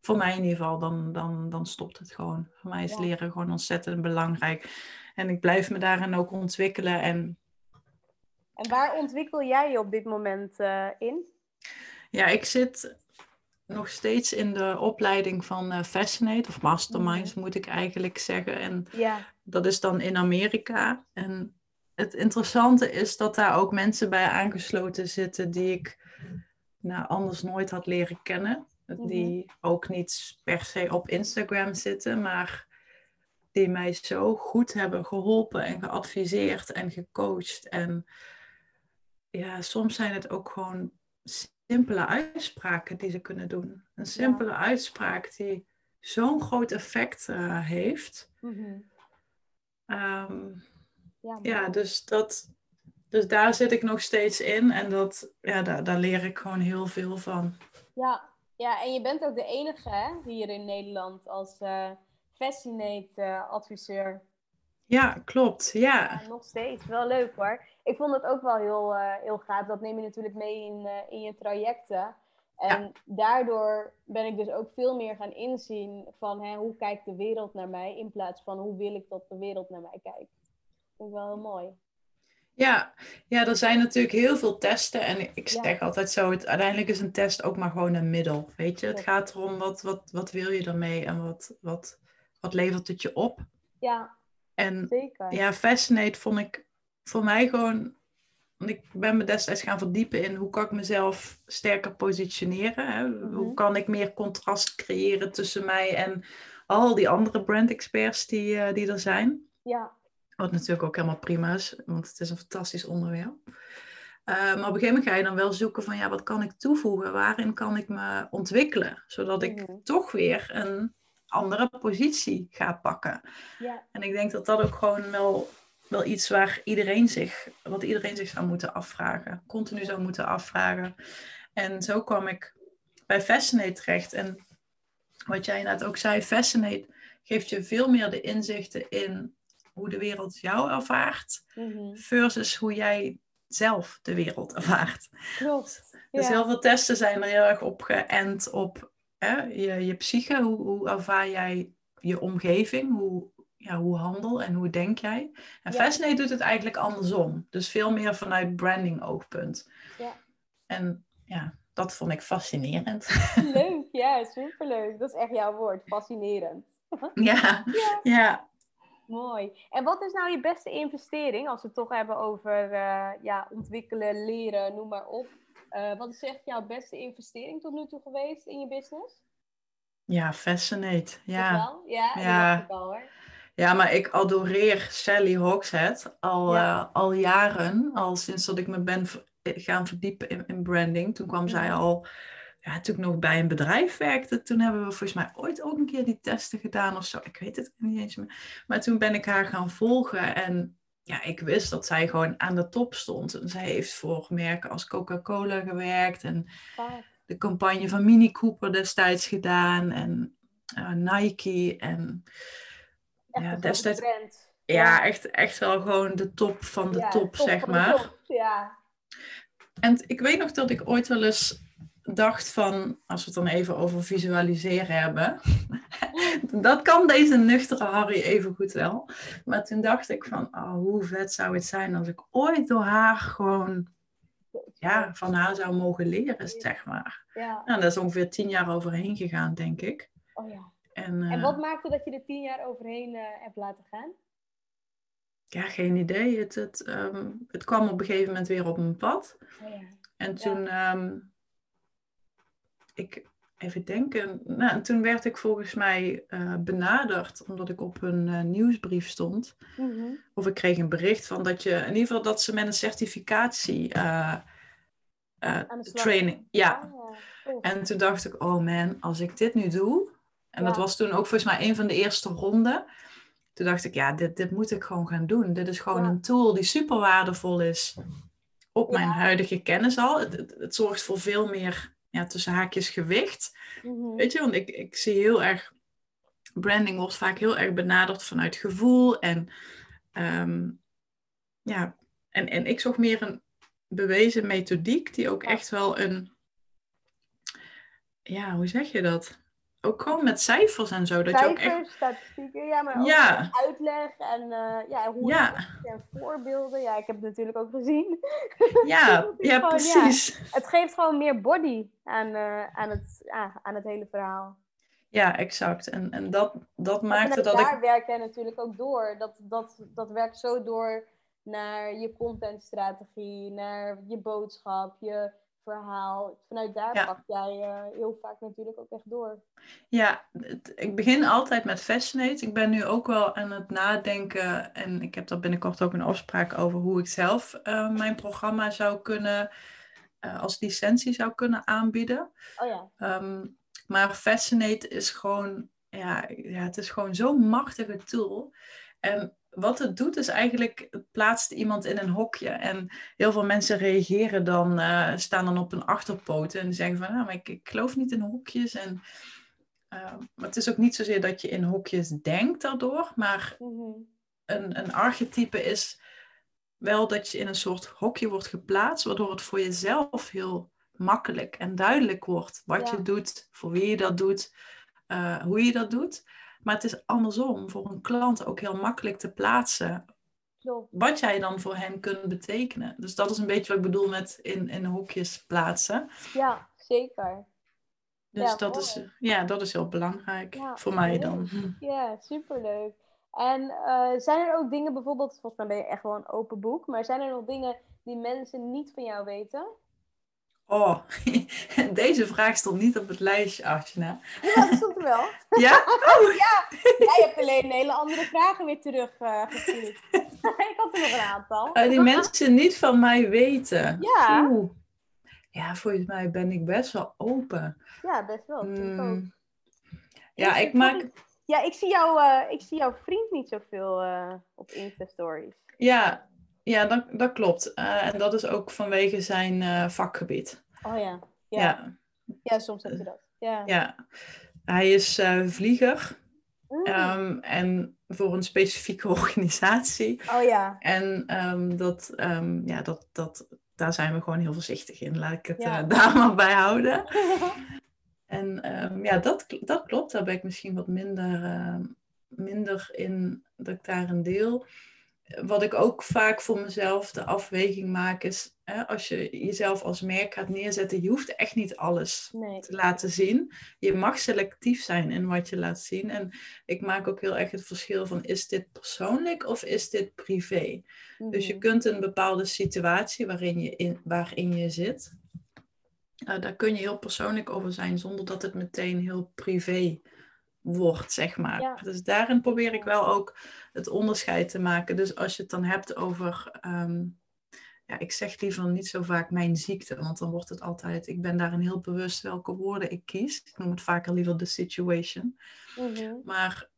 voor mij in ieder geval, dan, dan, dan stopt het gewoon. Voor mij is leren gewoon ontzettend belangrijk. En ik blijf me daarin ook ontwikkelen. En, en waar ontwikkel jij je op dit moment uh, in? Ja, ik zit nog steeds in de opleiding van uh, Fascinate, of Masterminds mm. moet ik eigenlijk zeggen. En ja. dat is dan in Amerika. En het interessante is dat daar ook mensen bij aangesloten zitten die ik nou, anders nooit had leren kennen. Die mhm. ook niet per se op Instagram zitten, maar die mij zo goed hebben geholpen en geadviseerd en gecoacht. En ja, soms zijn het ook gewoon simpele uitspraken die ze kunnen doen. Een simpele uitspraak die zo'n groot effect uh, heeft. Mm ja, ja, dus, dat, dus daar zit ik nog steeds in en dat, ja, daar, daar leer ik gewoon heel veel van. Ja, ja en je bent ook de enige hè, hier in Nederland als uh, Fascinate-adviseur. ja, klopt. Ja. ja. Nog steeds. Wel leuk hoor. Ik vond het ook wel heel, uh, heel gaaf. Dat neem je natuurlijk mee in, uh, in je trajecten. En daardoor ben ik dus ook veel meer gaan inzien van hè, hoe kijkt de wereld naar mij in plaats van hoe wil ik dat de wereld naar mij kijkt vind ik wel heel mooi. Ja, ja, er zijn natuurlijk heel veel testen. En ik zeg altijd zo, het, uiteindelijk is een test ook maar gewoon een middel. Weet je, het gaat erom wat, wat, wat wil je ermee en wat, wat, wat levert het je op. Ja, en, zeker. Ja, Fascinate vond ik voor mij gewoon... Want ik ben me destijds gaan verdiepen in hoe kan ik mezelf sterker positioneren. Hè? Hoe mhm. kan ik meer contrast creëren tussen mij en al die andere brand experts die, uh, die er zijn. Ja. Wat natuurlijk ook helemaal prima is, want het is een fantastisch onderwerp. Uh, maar op een gegeven moment ga je dan wel zoeken van ja, wat kan ik toevoegen? Waarin kan ik me ontwikkelen? Zodat ik mhm. toch weer een andere positie ga pakken. Ja. En ik denk dat dat ook gewoon wel, wel iets waar iedereen zich, wat iedereen zich zou moeten afvragen. Continu zou moeten afvragen. En zo kwam ik bij Fascinate terecht. En wat jij net ook zei, Fascinate geeft je veel meer de inzichten in hoe de wereld jou ervaart, mhm. versus hoe jij zelf de wereld ervaart. Klopt. Dus heel veel testen zijn er heel erg op geënt op hè, je, je psyche. Hoe, hoe ervaar jij je omgeving? Hoe, ja, hoe handel en hoe denk jij? En ja. Fascinate doet het eigenlijk andersom. Dus veel meer vanuit branding oogpunt. Ja. En ja, dat vond ik fascinerend. Leuk, ja, superleuk. Dat is echt jouw woord, fascinerend. ja. ja. Mooi. En wat is nou je beste investering als we het toch hebben over uh, ja, ontwikkelen, leren, noem maar op. Uh, wat is echt jouw beste investering tot nu toe geweest in je business? Ja, Fascinate. Ja, wel? ja, ja. Al, hoor. Ja, maar ik adoreer Sally Hogshead al, ja. uh, al jaren. Al sinds dat ik me ben gaan verdiepen in, in branding. Toen kwam zij mhm. al ja, toen ik nog bij een bedrijf werkte, toen hebben we volgens mij ooit ook een keer die testen gedaan of zo. Ik weet het niet eens meer. Maar toen ben ik haar gaan volgen en ja, ik wist dat zij gewoon aan de top stond. En zij heeft voor merken als Coca-Cola gewerkt en de campagne van Mini Cooper destijds gedaan en uh, Nike en ja, destijds. Ja, echt, echt wel gewoon de top van de top, zeg maar. Top, ja. En ik weet nog dat ik ooit wel eens dacht van, als we het dan even over visualiseren hebben, dat kan deze nuchtere Harry even goed wel. Maar toen dacht ik van, oh, hoe vet zou het zijn als ik ooit door haar gewoon, ja, van haar zou mogen leren, zeg maar. Ja. Nou, dat is ongeveer tien jaar overheen gegaan, denk ik. Oh ja. En, en wat maakte dat je er tien jaar overheen uh, hebt laten gaan? Ja, geen idee. Het, het, ehm, het kwam op een gegeven moment weer op mijn pad. Oh ja. En toen, ehm, ik even denken. Nou, toen werd ik volgens mij uh, benaderd omdat ik op een uh, nieuwsbrief stond. Mhm. Of ik kreeg een bericht van dat je, in ieder geval dat ze met een certificatie uh, training. Ja. Ah, en toen dacht ik, oh man, als ik dit nu doe. En dat was toen ook volgens mij een van de eerste ronden. toen dacht ik, ja, dit, dit moet ik gewoon gaan doen. Dit is gewoon een tool die super waardevol is op mijn huidige kennis al. Het, het, zorgt voor veel meer, ja, tussen haakjes, gewicht. Mhm. Weet je, want ik, ik zie heel erg, branding wordt vaak heel erg benaderd vanuit gevoel. En ehm, ja, en, en ik zocht meer een bewezen methodiek die ook echt wel een, ja, hoe zeg je dat? Ook gewoon met cijfers en zo. Dat cijfers, je ook echt... statistieken, ja, maar ook ja. uitleg en, uh, ja, hoe ja. en voorbeelden. Ja, ik heb het natuurlijk ook gezien. Ja, ja precies. het geeft gewoon meer body aan, uh, aan, het, ja, aan het hele verhaal. Ja, exact. En, en dat, dat maakte dat daar ik... daar werk jij natuurlijk ook door. Dat, dat, dat werkt zo door naar je contentstrategie, naar je boodschap, je verhaal. Vanuit daar pak jij uh, heel vaak natuurlijk ook echt door. Ja, ik begin altijd met Fascinate. Ik ben nu ook wel aan het nadenken en ik heb daar binnenkort ook een afspraak over hoe ik zelf uh, mijn programma zou kunnen, uh, als licentie zou kunnen aanbieden. Oh ja. Um, maar Fascinate is gewoon, ja, ja, het is gewoon zo'n machtige tool. En wat het doet is eigenlijk, het plaatst iemand in een hokje. En heel veel mensen reageren dan, uh, staan dan op een achterpoot en zeggen van, nou, maar ik, ik geloof niet in hokjes. En, uh, maar het is ook niet zozeer dat je in hokjes denkt daardoor, maar mhm. een, een archetype is wel dat je in een soort hokje wordt geplaatst, waardoor het voor jezelf heel makkelijk en duidelijk wordt wat je doet, voor wie je dat doet, uh, hoe je dat doet. Maar het is andersom voor een klant ook heel makkelijk te plaatsen. Wat jij dan voor hen kunt betekenen. Dus dat is een beetje wat ik bedoel met in, in hokjes plaatsen. Ja, zeker. Dus dat, is, ja, dat is heel belangrijk voor mij dan. Ja, superleuk. En uh, zijn er ook dingen, bijvoorbeeld, volgens mij ben je echt wel een open boek, maar zijn er nog dingen die mensen niet van jou weten? Oh, deze vraag stond niet op het lijstje, Arjuna. Ja, dat stond er wel. Ja? Oh. ja. Jij hebt alleen hele andere vragen weer terug uh, ik had er nog een aantal. Uh, die mensen niet van mij weten. Ja. Oeh. Ja, volgens mij ben ik best wel open. Ja, best wel. Mm. Ja, ik, maak... Ja, ik zie, jou, uh, ik zie jouw vriend niet zoveel uh, op Insta-stories. Ja, ja, dat, dat klopt. Uh, en dat is ook vanwege zijn uh, vakgebied. Oh ja. ja. Ja, ja. soms heb je dat. Ja. ja. Hij is uh, vlieger. Um, en voor een specifieke organisatie. Oh ja. En um, dat, um, ja, dat, dat, daar zijn we gewoon heel voorzichtig in. Laat ik het ja. daar maar bij houden. en ja, dat, dat klopt. Daar ben ik misschien wat minder, minder in dat ik daar een deel wat ik ook vaak voor mezelf de afweging maak is, hè, als je jezelf als merk gaat neerzetten, je hoeft echt niet alles te laten zien. Je mag selectief zijn in wat je laat zien. En ik maak ook heel erg het verschil van, is dit persoonlijk of is dit privé? Dus je mhm. kunt een bepaalde situatie waarin je, in, waarin je zit, uh, daar kun je heel persoonlijk over zijn, zonder dat het meteen heel privé wordt, zeg maar. Dus daarin probeer ik wel ook het onderscheid te maken. Dus als je het dan hebt over, ehm, ja, ik zeg liever niet zo vaak mijn ziekte, want dan wordt het altijd, ik ben daarin heel bewust welke woorden ik kies. Ik noem het vaker liever de situation. Mhm. Maar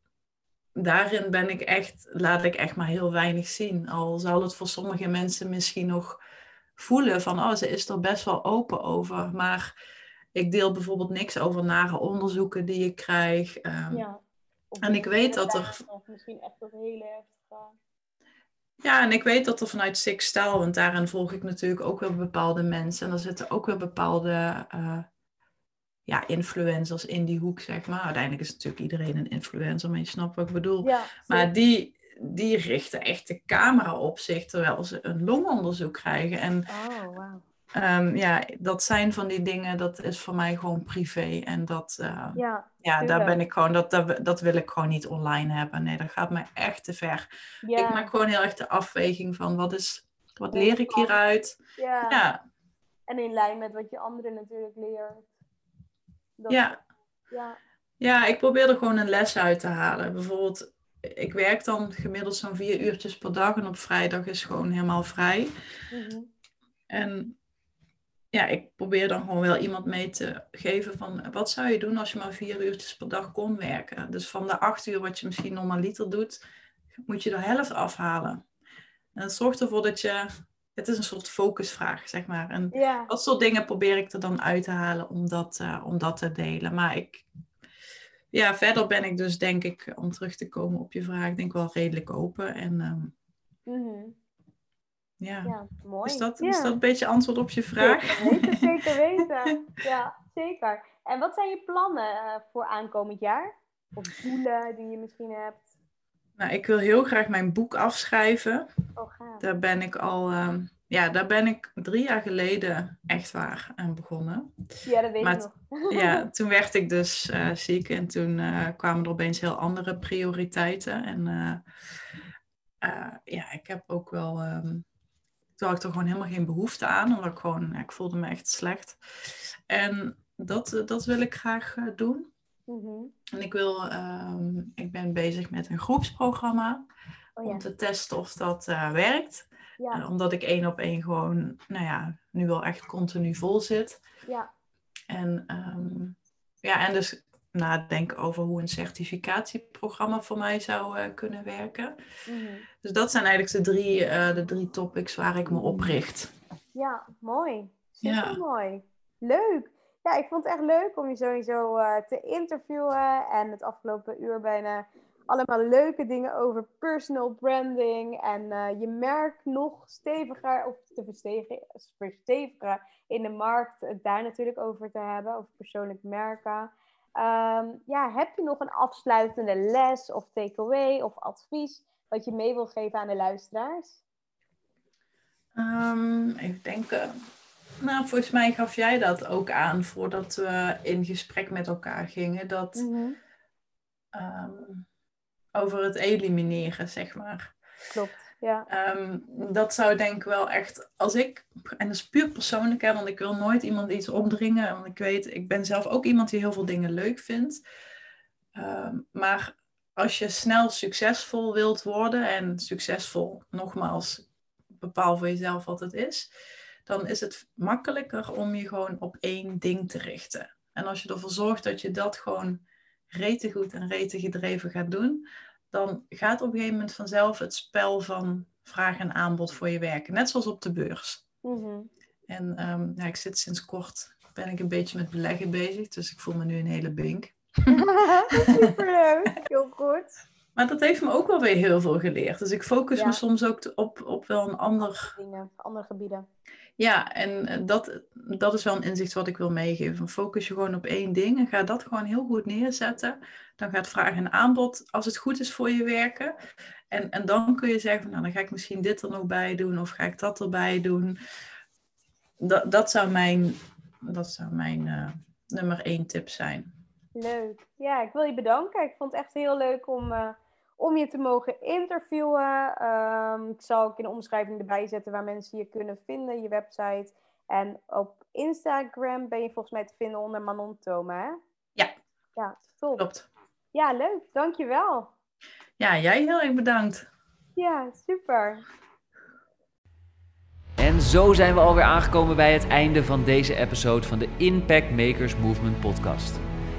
daarin ben ik echt, laat ik echt maar heel weinig zien. Al zal het voor sommige mensen misschien nog voelen van, oh, ze is er best wel open over, maar ik deel bijvoorbeeld niks over nare onderzoeken die ik krijg. Ehm, ja. En ik weet dat er. misschien echt op hele heftig Ja, en ik weet dat er vanuit Six Style, want daarin volg ik natuurlijk ook weer bepaalde mensen. En er zitten ook weer bepaalde uh, ja, influencers in die hoek, zeg maar. Uiteindelijk is natuurlijk iedereen een influencer, maar je snapt wat ik bedoel. Ja, maar die, die richten echt de camera op zich terwijl ze een longonderzoek krijgen. En oh, wow. Um, ja, dat zijn van die dingen, dat is voor mij gewoon privé. En dat, uh, ja, ja daar ben ik gewoon, dat, dat, dat, wil ik gewoon niet online hebben. Nee, dat gaat mij echt te ver. Ik maak gewoon heel erg de afweging van wat is, wat leer ik hieruit? Ja. ja. En in lijn met wat je anderen natuurlijk leert. Dat, ja. ja. Ja, ik probeer er gewoon een les uit te halen. Bijvoorbeeld, ik werk dan gemiddeld zo'n vier uurtjes per dag en op vrijdag is gewoon helemaal vrij. Mm -hmm. En ja, ik probeer dan gewoon wel iemand mee te geven van wat zou je doen als je maar vier uurtjes per dag kon werken. Dus van de acht uur wat je misschien normaliter doet, moet je de helft afhalen. En dat zorgt ervoor dat je, het is een soort focusvraag, zeg maar. En Ja. wat soort dingen probeer ik er dan uit te halen om dat, eh, om dat te delen. Maar ik, ja, verder ben ik dus denk ik, om terug te komen op je vraag, denk wel redelijk open. En ehm, Mhm. Ja. Ja, mooi. Is, dat, ja. is dat een beetje antwoord op je vraag? Zeker weten, zeker weten. Ja, zeker. En wat zijn je plannen eh, voor aankomend jaar? Of doelen die je misschien hebt? Nou, ik wil heel graag mijn boek afschrijven. Oh, gaaf. Daar ben ik al, ehm, ja, daar ben ik drie jaar geleden echt waar aan begonnen. Ja, dat weet Maar ik nog. Ja, toen werd ik dus eh, ziek en toen eh, kwamen er opeens heel andere prioriteiten. En ja, ik heb ook wel, ehm, had ik er gewoon helemaal geen behoefte aan, omdat ik gewoon, ja, ik voelde me echt slecht. En dat, eh, dat wil ik graag eh, doen. Mhm. En ik wil, ehm, ik ben bezig met een groepsprogramma Oh ja. om te testen of dat eh, werkt. Ja, omdat ik één op één gewoon, nou ja, nu wel echt continu vol zit. ja. En, ehm, ja, en dus nadenken over hoe een certificatieprogramma voor mij zou eh, kunnen werken. Mhm. Dus dat zijn eigenlijk de drie, eh, de drie topics waar ik me op richt. Ja, mooi. Super mooi. Leuk. Ja, ik vond het echt leuk om je sowieso eh, te interviewen. En het afgelopen uur bijna allemaal leuke dingen over personal branding. En je merk nog steviger, of te verstevigen, verstevigen in de markt. Het daar natuurlijk over te hebben, over persoonlijk merken. Ehm, ja, heb je nog een afsluitende les of takeaway of advies wat je mee wil geven aan de luisteraars? Ehm, even denken. Nou, volgens mij gaf jij dat ook aan voordat we in gesprek met elkaar gingen. Dat Mhm. ehm, over het elimineren, zeg maar. Klopt, ja. Ehm, dat zou denk ik wel echt, als ik, en dat is puur persoonlijk, hè, want ik wil nooit iemand iets opdringen. Want ik weet, ik ben zelf ook iemand die heel veel dingen leuk vindt. Ehm, maar als je snel succesvol wilt worden, en succesvol, nogmaals, bepaal voor jezelf wat het is, dan is het makkelijker om je gewoon op één ding te richten. En als je ervoor zorgt dat je dat gewoon rete goed en rete gedreven gaat doen, dan gaat op een gegeven moment vanzelf het spel van vraag en aanbod voor je werken. Net zoals op de beurs. Mhm. En ehm, ja, ik zit sinds kort, ben ik een beetje met beleggen bezig, dus ik voel me nu een hele bink. Superleuk, heel goed. Maar dat heeft me ook wel weer heel veel geleerd. Dus ik focus Ja. me soms ook op, op wel een ander. Dingen, andere gebieden. Ja, en eh, dat, dat is wel een inzicht wat ik wil meegeven. Focus je gewoon op één ding en ga dat gewoon heel goed neerzetten. Dan gaat vraag en aanbod, als het goed is voor je werken. En, en dan kun je zeggen, van, nou dan ga ik misschien dit er nog bij doen of ga ik dat erbij doen. Dat, dat zou mijn, dat zou mijn eh, nummer één tip zijn. Leuk. Ja, ik wil je bedanken. Ik vond het echt heel leuk om, eh, om je te mogen interviewen. Ehm, ik zal ook in de omschrijving erbij zetten waar mensen je kunnen vinden, je website. En op Instagram ben je volgens mij te vinden onder Manon Thoma, hè? Ja. Ja, top. Klopt. Ja, leuk. Dankjewel. Ja, jij heel erg bedankt. Ja, super. En zo zijn we alweer aangekomen bij het einde van deze episode van de Impact Makers Movement podcast.